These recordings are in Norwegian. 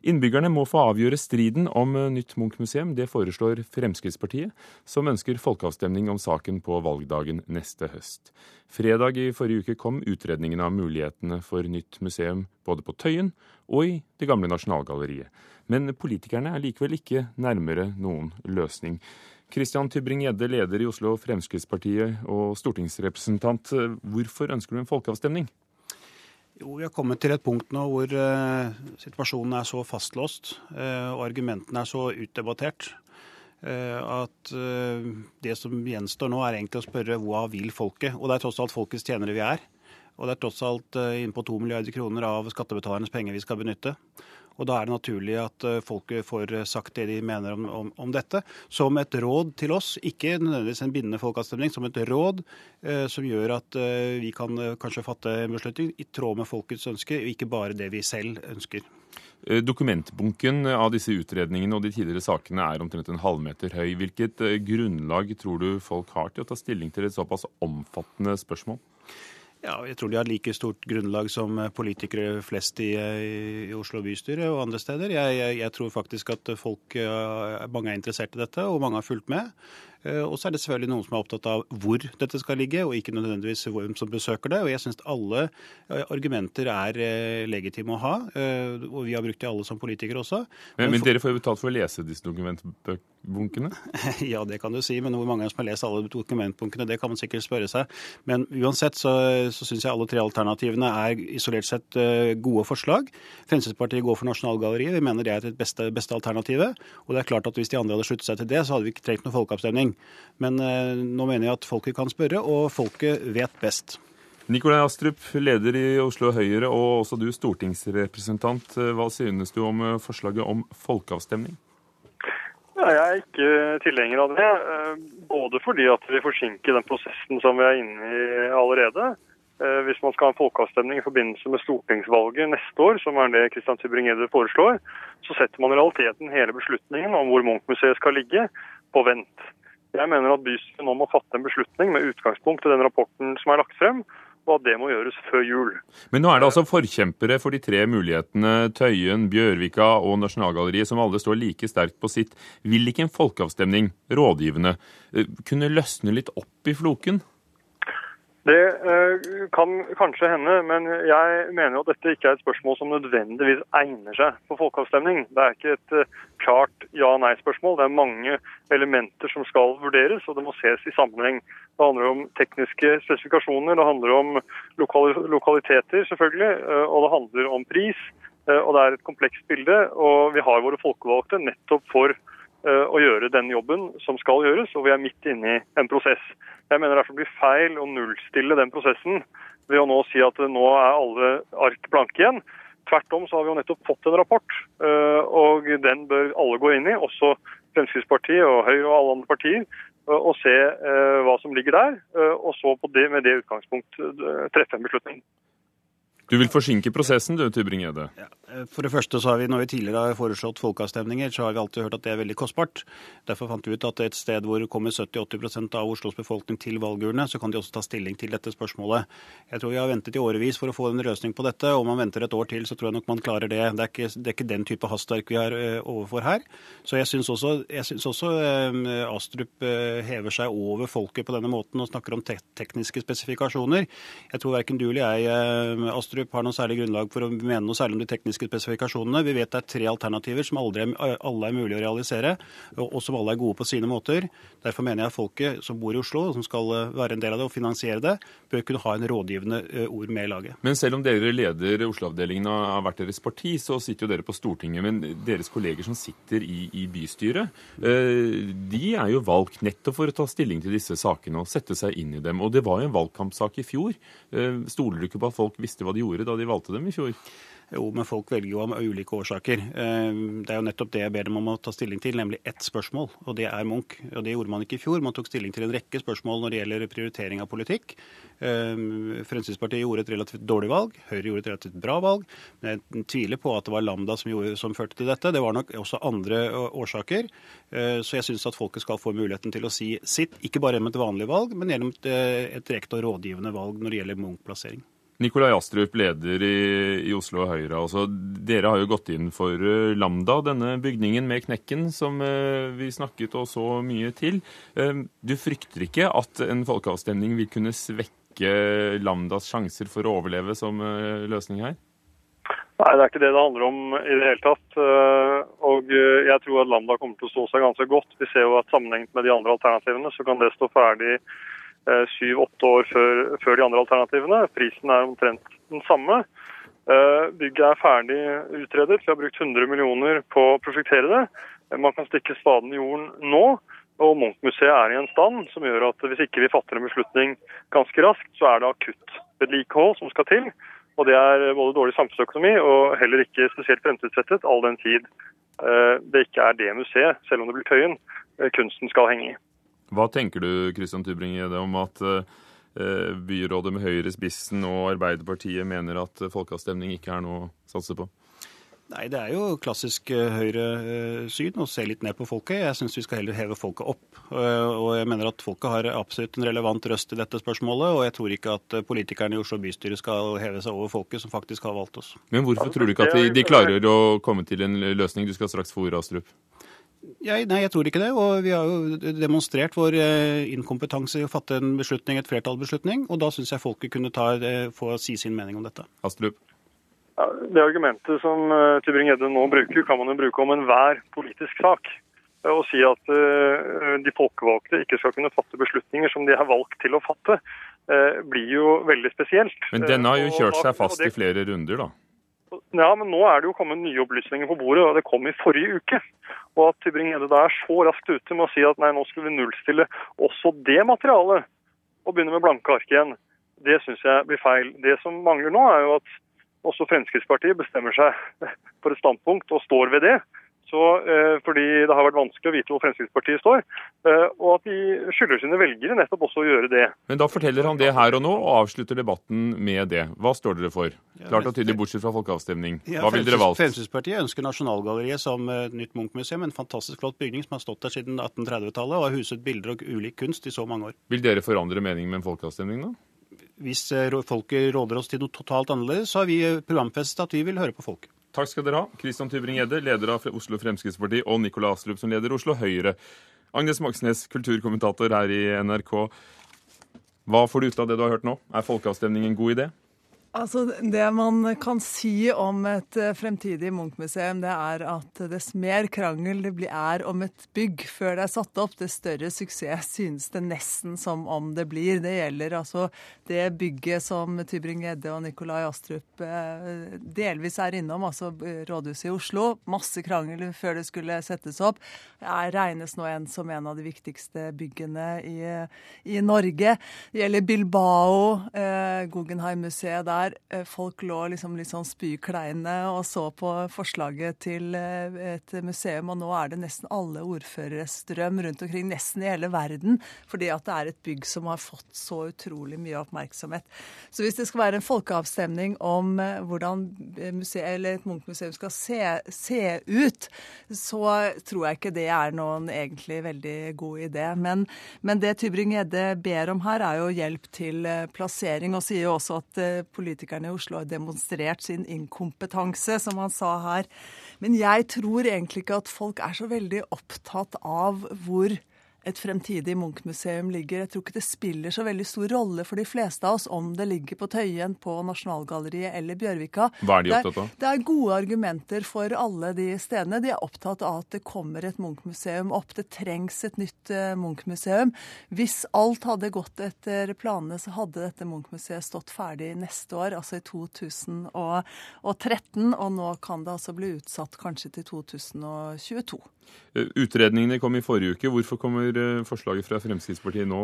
Innbyggerne må få avgjøre striden om eh, nytt Munch-museum. Det foreslår Fremskrittspartiet, som ønsker folkeavstemning om saken på valgdagen neste høst. Fredag i forrige uke kom utredningen av mulighetene for nytt museum både på Tøyen og i det gamle Nasjonalgalleriet. Men politikerne er likevel ikke nærmere noen løsning. Christian Tybring-Gjedde, leder i Oslo Fremskrittspartiet og stortingsrepresentant. Hvorfor ønsker du en folkeavstemning? Jo, Vi har kommet til et punkt nå hvor uh, situasjonen er så fastlåst uh, og argumentene er så utdebattert uh, at det som gjenstår nå, er egentlig å spørre hva vil folket? Og det er tross alt folkets tjenere vi er. Og det er tross alt innpå to milliarder kroner av skattebetalernes penger vi skal benytte. Og Da er det naturlig at folk folket får eh, sagt det de mener om, om, om, dette. Som et råd til oss, ikke nødvendigvis en bindende folkeavstemning, som et råd eh, som gjør at eh, vi kan eh, kanskje fatte en beslutning i tråd med folkets ønske, og ikke bare det vi selv ønsker. Dokumentbunken av disse utredningene og de tidligere sakene er omtrent en halvmeter høy. Hvilket grunnlag tror du folk har til å ta stilling til et såpass omfattende spørsmål? Ja, jeg tror de har like stort grunnlag som politikere flest i, i Oslo bystyre og andre steder. Jeg, jeg, jeg, tror faktisk at folk, mange er interessert i dette, og mange har fulgt med. Eh, og så er det selvfølgelig noen som er opptatt av hvor dette skal ligge, og ikke nødvendigvis hvem som besøker det. Og jeg syns alle eh, argumenter er eh, legitime å ha, og vi har brukt de alle som politikere også. Men, men, men dere får jo betalt for å lese disse dokumentbunkene? ja, det kan du si, men hvor mange som har lest alle dokumentbunkene, det kan man sikkert spørre seg. Men uansett så, så syns jeg alle tre alternativene er isolert sett gode forslag. Fremskrittspartiet går for Nasjonalgalleriet. Vi mener det er det beste, beste alternativet. Og det er klart at hvis de andre hadde sluttet seg til det, så hadde vi ikke trengt noen folkeavstemning mening. Men eh, nå mener jeg at folket kan spørre, og folket vet best. Nikolai Astrup, leder i Oslo Høyre, og også du stortingsrepresentant. Hva synes du om eh, forslaget om folkeavstemning? Ja, jeg er ikke tilhenger av det. Eh, både fordi at vi forsinker den prosessen som vi er inne i allerede. Hvis man skal ha en folkeavstemning i forbindelse med stortingsvalget neste år, som er det Kristian Tybring-Gjedde foreslår, så setter man i realiteten hele beslutningen om hvor Munch-museet skal ligge, på vent. Jeg mener at bystyret nå må fatte en beslutning med utgangspunkt i den rapporten som er lagt frem, og at det må gjøres før jul. Men nå er det altså forkjempere for de tre mulighetene, Tøyen, Bjørvika og Nasjonalgalleriet, som alle står like sterkt på sitt. Vil ikke en folkeavstemning, rådgivende, eh, kunne løsne litt opp i floken? Det eh, kan kanskje hende, men jeg mener at dette ikke er et spørsmål som nødvendigvis egner seg for folkeavstemning. Det er ikke et eh, klart ja-nei-spørsmål. Det er mange elementer som skal vurderes, og det må ses i sammenheng. Det handler om tekniske spesifikasjoner, det handler om lokaliteter, selvfølgelig, eh, og det handler om pris. Og det er et komplekst bilde, og vi har våre folkevalgte nettopp for å gjøre den jobben som skal gjøres, og vi er midt inne i en prosess. Jeg mener derfor blir feil å nullstille den prosessen ved å nå si at nå er alle ark blanke igjen. Tvert om så har vi jo nettopp fått en rapport, eh, og den bør alle gå inn i, også Fremskrittspartiet og Høyre og alle andre partier, eh, og se eh, hva som ligger der, og så det, med det utgangspunkt treffe en beslutning. Du vil forsinke prosessen du, Tybring-Gjedde? Ja. Eh, for det første så har vi, Når vi tidligere har foreslått folkeavstemninger, så har vi alltid hørt at det er veldig kostbart. Derfor fant vi ut at et sted hvor det kommer 70-80% av Oslos befolkning til valgurne, så kan de også ta stilling til dette spørsmålet. Jeg tror vi har ventet i årevis for å få en løsning på dette. Om man venter et år til, så tror jeg nok man klarer det. Det er ikke, det er ikke den type hastverk vi har eh, overfor her. Så jeg syns også, jeg synes også eh, Astrup hever seg over folket på denne måten og snakker om te tekniske spesifikasjoner. Jeg tror verken du eller jeg, Astrup, har noe særlig grunnlag for å mene noe særlig om de tekniske spesifikasjonene. Vi vet det er tre alternativer som aldri, alle er mulig å realisere, og som alle er gode på sine måter. Derfor mener jeg folket som bor i Oslo, og som skal eh, være en del av det og finansiere det, bør kunne ha en rådgivende eh, ord med i laget. Men selv om dere leder Oslo-avdelingen av hvert deres parti, så sitter jo dere på Stortinget. Men deres kolleger som sitter i, i bystyret, eh, de er jo valgt nettopp for å ta stilling til disse sakene og sette seg inn i dem. Og det var jo en valgkampsak i fjor. Stoler du ikke på at folk visste hva de gjorde da de valgte dem i fjor? Jo, men folk velger jo av ulike årsaker. Eh, det er jo nettopp det jeg ber dem om å ta stilling til, nemlig ett spørsmål, og det er Munch. Og Det gjorde man ikke i fjor. Man tok stilling til en rekke spørsmål når det gjelder prioritering av politikk. Eh, Fremskrittspartiet gjorde et relativt dårlig valg, Høyre gjorde et relativt bra valg. Men jeg tviler på at det var Lambda som, gjorde, som førte til dette. Det var nok også andre årsaker. Eh, så jeg syns at folket skal få muligheten til å si sitt, ikke bare gjennom et vanlig valg, men gjennom et, et direkte og rådgivende valg når det gjelder Munch-plassering. Nikolai Astrup, leder i, i Oslo Høyre. Altså, dere har jo gått inn for uh, Lambda, denne bygningen med knekken som uh, vi snakket og så mye til. Uh, du frykter ikke at en folkeavstemning vil kunne svekke Lambdas sjanser for å overleve som løsning her? Nei, det er ikke det det handler om i det hele tatt. Og jeg tror at Lambda kommer til å stå seg ganske godt. Vi ser jo at sammenhengt med de andre alternativene, så kan det stå ferdig Eh, syv-åtte år før, før, de andre alternativene. Prisen er omtrent den samme. Eh, bygget er ferdig utredet. Vi har brukt 100 millioner på å prosjektere det. Eh, man kan stikke spaden i jorden nå. Og Munch-museet er i en stand som gjør at hvis ikke vi fatter en beslutning ganske raskt, så er det akutt vedlikehold som skal til. Og det er både dårlig samfunnsøkonomi og heller ikke spesielt fremtidsrettet, all den tid det ikke er det museet, selv om det blir Tøyen, kunsten skal henge i. Hva tenker du Christian Tybring-Gjedde, om at eh, byrådet med Høyre i spissen og Arbeiderpartiet mener at folkeavstemning ikke er noe å satse på? Nei, Det er jo klassisk eh, Høyre-syn å se litt ned på folket. Jeg syns vi skal heller heve folket opp. Eh, og jeg mener at folket har absolutt en relevant røst i dette spørsmålet. Og jeg tror ikke at politikerne i Oslo bystyre skal heve seg over folket, som faktisk har valgt oss. Men hvorfor tror du ikke at de, de klarer å komme til en løsning? Du skal straks få ordet, Astrup. Jeg, nei, jeg tror ikke det. Og vi har jo demonstrert vår eh, inkompetanse i å fatte en beslutning, et flertallsbeslutning. Og da syns jeg folket kunne ta, eh, få si sin mening om dette. Astrup. Ja, det argumentet som uh, Tybring-Gjedde nå bruker, kan man jo bruke om enhver politisk sak. Å si at de folkevalgte ikke skal kunne fatte beslutninger som de er valgt til å fatte, blir jo veldig spesielt. Men denne har jo kjørt seg fast i flere runder, da? Ja, men nå er det jo kommet nye opplysninger på bordet, og det kom i forrige uke. Og at Tybring-Gjedde da er så raskt ute med å si at nei, nå skulle vi nullstille også det materialet, og begynne med blanke ark igjen, det syns jeg blir feil. Det som mangler nå, er jo at også Fremskrittspartiet bestemmer seg for et standpunkt og står ved det. Så, eh, fordi det har vært vanskelig å vite hvor Fremskrittspartiet står. Eh, og at de skylder sine velgere nettopp også å gjøre det. Men da forteller han det her og nå, og avslutter debatten med det. Hva står dere for? Klart og tydelig bortsett fra folkeavstemning. Hva vil dere valgt? Fremskrittspartiet ønsker Nasjonalgalleriet som et nytt Munch-museum. En fantastisk flott bygning som har stått der siden 1830-tallet og har huset bilder og ulik kunst i så mange år. Vil dere forandre mening med en folkeavstemning da? Hvis eh, folket råder oss til noe totalt annerledes, så har vi programfestet at vi vil høre på folket. Takk skal dere ha. Kristian Tybring-Gjedde, leder av Oslo Fremskrittsparti, og Nikolai Astrup, som leder Oslo Høyre. Agnes Moxnes, kulturkommentator her i NRK. Hva får du ut av det du har hørt nå? Er folkeavstemning en god idé? Altså, Det man kan si om et eh, fremtidig Munch-museum, det er at dess mer krangel det er om et bygg før det er satt opp, dess større suksess synes det nesten som om det blir. Det gjelder altså det bygget som Tybring-Gjedde og Nikolai Astrup eh, delvis er innom, altså rådhuset i Oslo. Masse krangel før det skulle settes opp. Det regnes nå en som en av de viktigste byggene i, i Norge. Det gjelder Bilbao, eh, Guggenheim-museet der der eh, folk lå liksom litt sånn spykleine og så på forslaget til eh, et museum, og nå er det nesten alle ordføreres drøm rundt omkring, nesten i hele verden, fordi at det er et bygg som har fått så utrolig mye oppmerksomhet. Så hvis det skal være en folkeavstemning om eh, hvordan museet, et Munch-museum skal se, se, ut, så tror jeg ikke det er noen egentlig veldig god idé. Men, men det Tybring-Gjedde ber om her, er jo hjelp til plassering, og sier jo også at politikere politikerne i Oslo har demonstrert sin inkompetanse, som han sa her. Men jeg tror egentlig ikke at folk er så veldig opptatt av hvor et fremtidig Munch-museum ligger. Jeg tror ikke det spiller så veldig stor rolle for de fleste av oss om det ligger på Tøyen, på Nasjonalgalleriet eller Bjørvika. Hva er de opptatt av? Det er, gode argumenter for alle de stedene. De er opptatt av at det kommer et Munch-museum opp. Det trengs et nytt uh, Munch-museum. Hvis alt hadde gått etter planene, så hadde dette Munch-museet stått ferdig neste år, altså i 2013. Og nå kan det altså bli utsatt kanskje til 2022. Eh, utredningene kom i forrige uke. Hvorfor kommer eh, forslaget fra Fremskrittspartiet nå,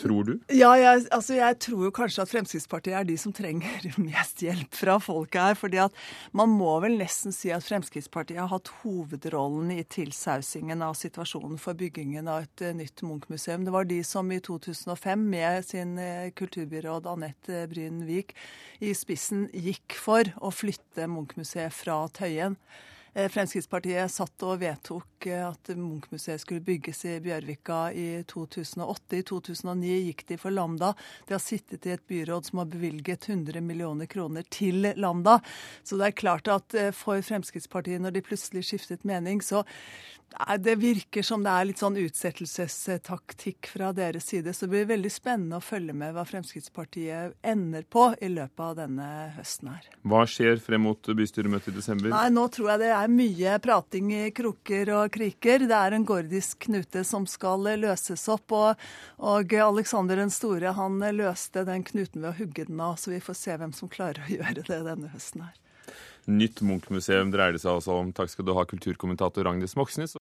tror du? Ja, jeg, altså jeg tror jo kanskje at Fremskrittspartiet er de som trenger mest hjelp fra folket her. fordi at man må vel nesten si at Fremskrittspartiet har hatt hovedrollen i tilsausingen av situasjonen for byggingen av et eh, nytt Munch-museum. Det var de som i 2005 med sin kulturbyråd Anette Bryn Vik i spissen gikk for å flytte Munch-museet fra Tøyen. Fremskrittspartiet satt og vedtok at Munch-museet skulle bygges i Bjørvika i 2008. I 2009 gikk de for Lambda. De har sittet i et byråd som har bevilget 100 millioner kroner til Lambda. Så det er klart at for Fremskrittspartiet, når de plutselig skiftet mening, så det virker som det er litt sånn utsettelsestaktikk fra deres side. Så det blir veldig spennende å følge med hva Fremskrittspartiet ender på i løpet av denne høsten her. Hva skjer frem mot bystyremøtet i desember? Nei, Nå tror jeg det er mye prating i kroker og kriker. Det er en gordisk knute som skal løses opp. Og, og Alexander den store han løste den knuten ved å hugge den av. Så vi får se hvem som klarer å gjøre det denne høsten her. Nytt Munch-museum dreier det seg altså om. Takk skal du ha, kulturkommentator Ragnhild Moxnes.